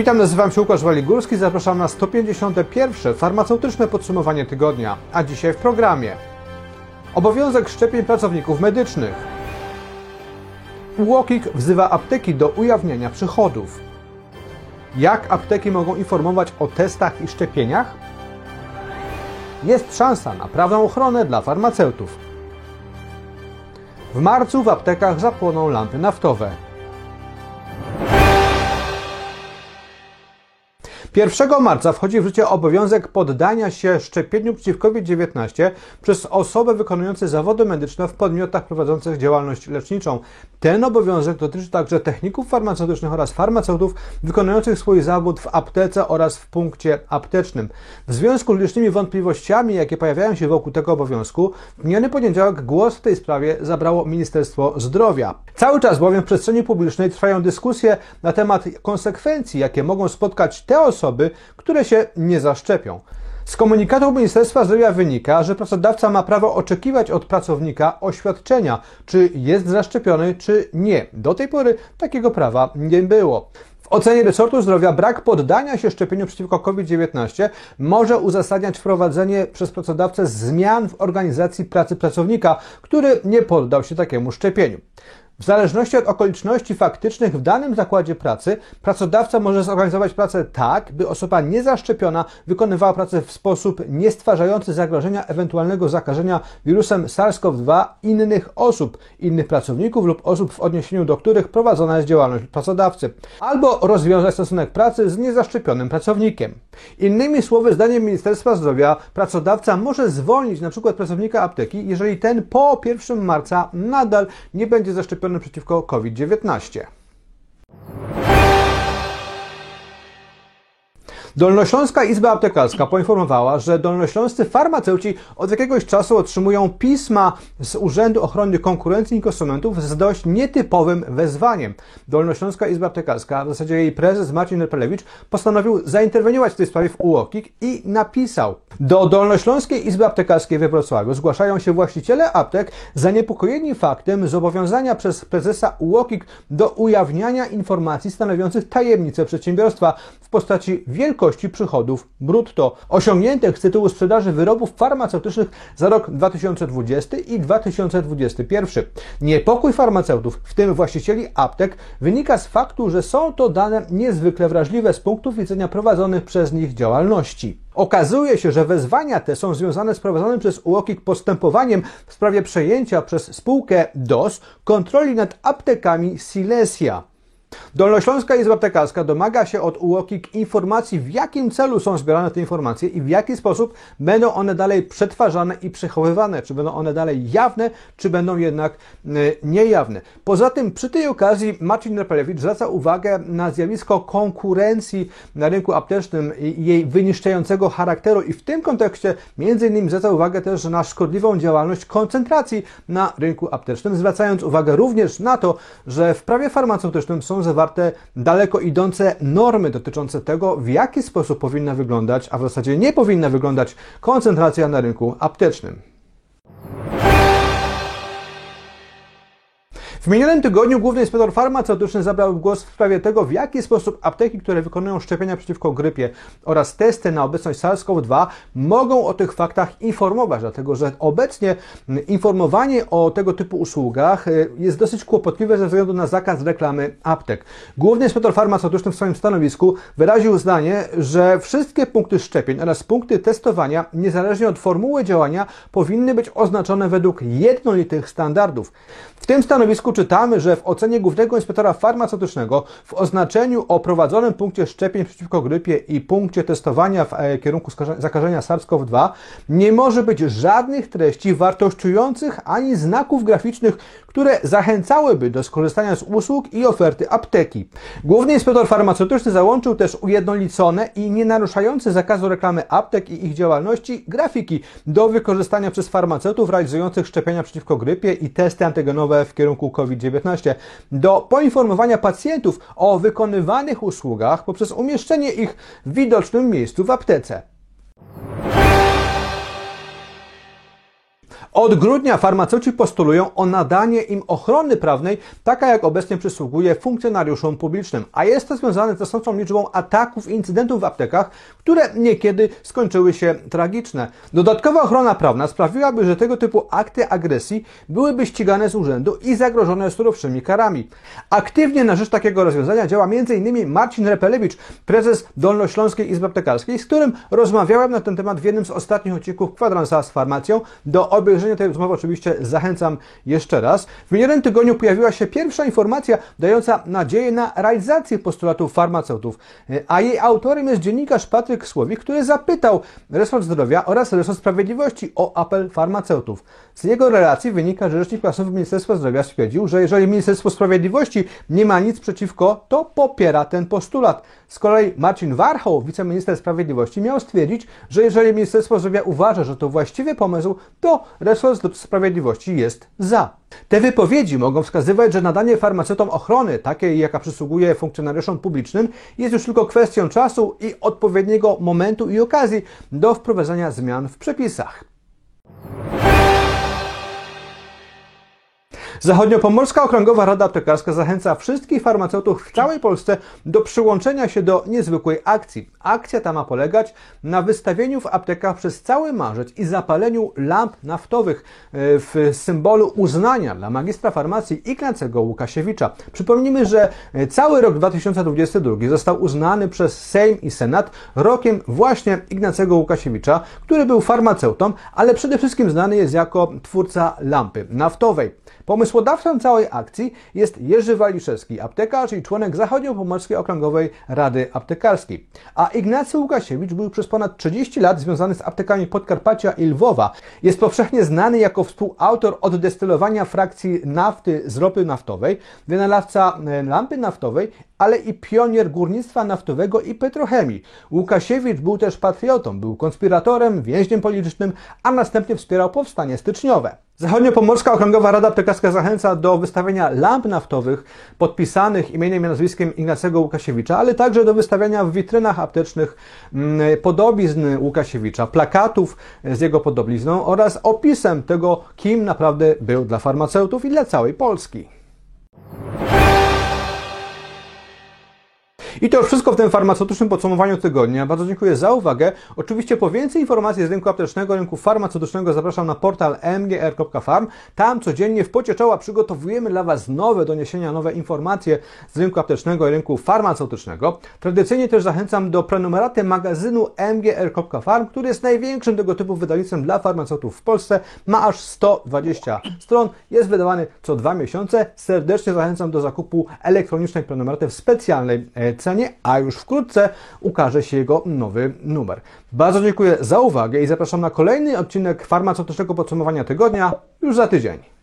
Witam, nazywam się Łukasz Waligórski, zapraszam na 151. farmaceutyczne podsumowanie tygodnia, a dzisiaj w programie Obowiązek szczepień pracowników medycznych. UOKiK wzywa apteki do ujawniania przychodów. Jak apteki mogą informować o testach i szczepieniach? Jest szansa na prawną ochronę dla farmaceutów. W marcu w aptekach zapłoną lampy naftowe. 1 marca wchodzi w życie obowiązek poddania się szczepieniu przeciw COVID-19 przez osoby wykonujące zawody medyczne w podmiotach prowadzących działalność leczniczą. Ten obowiązek dotyczy także techników farmaceutycznych oraz farmaceutów wykonujących swój zawód w aptece oraz w punkcie aptecznym. W związku z licznymi wątpliwościami, jakie pojawiają się wokół tego obowiązku, w miniony poniedziałek głos w tej sprawie zabrało Ministerstwo Zdrowia. Cały czas bowiem w przestrzeni publicznej trwają dyskusje na temat konsekwencji, jakie mogą spotkać te osoby, osoby, które się nie zaszczepią. Z komunikatu Ministerstwa Zdrowia wynika, że pracodawca ma prawo oczekiwać od pracownika oświadczenia, czy jest zaszczepiony, czy nie. Do tej pory takiego prawa nie było. W ocenie resortu zdrowia brak poddania się szczepieniu przeciwko COVID-19 może uzasadniać wprowadzenie przez pracodawcę zmian w organizacji pracy pracownika, który nie poddał się takiemu szczepieniu. W zależności od okoliczności faktycznych w danym zakładzie pracy, pracodawca może zorganizować pracę tak, by osoba niezaszczepiona wykonywała pracę w sposób nie stwarzający zagrożenia ewentualnego zakażenia wirusem SARS-CoV-2 innych osób, innych pracowników lub osób w odniesieniu do których prowadzona jest działalność pracodawcy, albo rozwiązać stosunek pracy z niezaszczepionym pracownikiem. Innymi słowy, zdaniem Ministerstwa Zdrowia, pracodawca może zwolnić np. pracownika apteki, jeżeli ten po 1 marca nadal nie będzie zaszczepiony przeciwko COVID-19. Dolnośląska Izba Aptekarska poinformowała, że dolnośląscy farmaceuci od jakiegoś czasu otrzymują pisma z Urzędu Ochrony Konkurencji i Konsumentów z dość nietypowym wezwaniem. Dolnośląska Izba Aptekarska, w zasadzie jej prezes Marcin Repelewicz, postanowił zainterweniować w tej sprawie w UOKiK i napisał do Dolnośląskiej Izby Aptekarskiej we Wrocławiu zgłaszają się właściciele aptek zaniepokojeni faktem zobowiązania przez prezesa UOKiK do ujawniania informacji stanowiących tajemnicę przedsiębiorstwa w postaci wielkości wielkości przychodów brutto osiągniętych z tytułu sprzedaży wyrobów farmaceutycznych za rok 2020 i 2021. Niepokój farmaceutów, w tym właścicieli aptek, wynika z faktu, że są to dane niezwykle wrażliwe z punktu widzenia prowadzonych przez nich działalności. Okazuje się, że wezwania te są związane z prowadzonym przez UOKiK postępowaniem w sprawie przejęcia przez spółkę DOS kontroli nad aptekami Silesia. Dolnośląska Izba Aptekarska domaga się od UOKiK informacji, w jakim celu są zbierane te informacje i w jaki sposób będą one dalej przetwarzane i przechowywane. Czy będą one dalej jawne, czy będą jednak y, niejawne. Poza tym przy tej okazji Marcin Repelewicz zwraca uwagę na zjawisko konkurencji na rynku aptecznym i jej wyniszczającego charakteru i w tym kontekście innymi zwraca uwagę też na szkodliwą działalność koncentracji na rynku aptecznym, zwracając uwagę również na to, że w prawie farmaceutycznym są zawarte daleko idące normy dotyczące tego, w jaki sposób powinna wyglądać, a w zasadzie nie powinna wyglądać koncentracja na rynku aptecznym. W minionym tygodniu główny inspektor farmaceutyczny zabrał głos w sprawie tego, w jaki sposób apteki, które wykonują szczepienia przeciwko grypie oraz testy na obecność SARS-CoV-2 mogą o tych faktach informować, dlatego że obecnie informowanie o tego typu usługach y, jest dosyć kłopotliwe ze względu na zakaz reklamy aptek. Główny inspektor farmaceutyczny w swoim stanowisku wyraził zdanie, że wszystkie punkty szczepień oraz punkty testowania, niezależnie od formuły działania, powinny być oznaczone według jednolitych standardów. W tym stanowisku czytamy, że w ocenie głównego inspektora farmaceutycznego w oznaczeniu o prowadzonym punkcie szczepień przeciwko grypie i punkcie testowania w e, kierunku zakażenia SARS-CoV-2 nie może być żadnych treści wartościujących ani znaków graficznych, które zachęcałyby do skorzystania z usług i oferty apteki. Główny inspektor farmaceutyczny załączył też ujednolicone i nie naruszające zakazu reklamy aptek i ich działalności grafiki do wykorzystania przez farmaceutów realizujących szczepienia przeciwko grypie i testy antygenowe w kierunku COVID-19 do poinformowania pacjentów o wykonywanych usługach poprzez umieszczenie ich w widocznym miejscu w aptece. Od grudnia farmaceuci postulują o nadanie im ochrony prawnej, taka jak obecnie przysługuje funkcjonariuszom publicznym, a jest to związane z rosnącą liczbą ataków i incydentów w aptekach, które niekiedy skończyły się tragiczne. Dodatkowa ochrona prawna sprawiłaby, że tego typu akty agresji byłyby ścigane z urzędu i zagrożone surowszymi karami. Aktywnie na rzecz takiego rozwiązania działa m.in. Marcin Repelewicz, prezes Dolnośląskiej Izby Aptekarskiej, z którym rozmawiałem na ten temat w jednym z ostatnich odcinków Kwadransa z farmacją. Do obejrzenia tej rozmowy oczywiście zachęcam jeszcze raz. W minionym tygodniu pojawiła się pierwsza informacja dająca nadzieję na realizację postulatów farmaceutów, a jej autorem jest dziennikarz Patryk Słowik, który zapytał resort zdrowia oraz resort sprawiedliwości o apel farmaceutów. Z jego relacji wynika, że rzecznik prasowy Ministerstwa Zdrowia stwierdził, że jeżeli Ministerstwo Sprawiedliwości nie ma nic przeciwko, to popiera ten postulat. Z kolei Marcin Warchoł, wiceminister sprawiedliwości, miał stwierdzić, że jeżeli Ministerstwo Zdrowia uważa, że to właściwy pomysł, to sprawiedliwości jest za. Te wypowiedzi mogą wskazywać, że nadanie farmaceutom ochrony, takiej jaka przysługuje funkcjonariuszom publicznym, jest już tylko kwestią czasu i odpowiedniego momentu i okazji do wprowadzenia zmian w przepisach. Zachodniopomorska Okręgowa Rada Aptekarska zachęca wszystkich farmaceutów w całej Polsce do przyłączenia się do niezwykłej akcji. Akcja ta ma polegać na wystawieniu w aptekach przez cały marzec i zapaleniu lamp naftowych e, w symbolu uznania dla magistra farmacji Ignacego Łukasiewicza. Przypomnijmy, że e, cały rok 2022 został uznany przez Sejm i Senat rokiem właśnie Ignacego Łukasiewicza, który był farmaceutą, ale przede wszystkim znany jest jako twórca lampy naftowej. Pomysłodawcą całej akcji jest Jerzy Waliszewski, aptekarz i członek Zachodnio-Pomorskiej Okręgowej Rady Aptekarskiej. A Ignacy Łukasiewicz był przez ponad 30 lat związany z aptekami Podkarpacia i Lwowa. Jest powszechnie znany jako współautor oddestylowania frakcji nafty z ropy naftowej, wynalazca e, lampy naftowej, ale i pionier górnictwa naftowego i petrochemii. Łukasiewicz był też patriotą, był konspiratorem, więźniem politycznym, a następnie wspierał powstanie styczniowe. Zachodnio-Pomorska Okręgowa Rada Aptekarska zachęca do wystawiania lamp naftowych podpisanych imieniem i nazwiskiem Ignacego Łukasiewicza, ale także do wystawiania w witrynach aptecznych mm, podobizn Łukasiewicza, plakatów z jego podobizną oraz opisem tego, kim naprawdę był dla farmaceutów i dla całej Polski. I to już wszystko w tym farmaceutycznym podsumowaniu tygodnia. Bardzo dziękuję za uwagę. Oczywiście po więcej informacji z rynku aptecznego, rynku farmaceutycznego zapraszam na portal mgr.farm. Tam codziennie w pocie czoła przygotowujemy dla Was nowe doniesienia, nowe informacje z rynku aptecznego i rynku farmaceutycznego. Tradycyjnie też zachęcam do prenumeraty magazynu mgr.farm, który jest największym tego typu wydawnictwem dla farmaceutów w Polsce. Ma aż 120 stron. Jest wydawany co dwa miesiące. Serdecznie zachęcam do zakupu elektronicznej prenumeraty w specjalnej e, a już wkrótce ukaże się jego nowy numer. Bardzo dziękuję za uwagę i zapraszam na kolejny odcinek farmaceutycznego podsumowania tygodnia już za tydzień.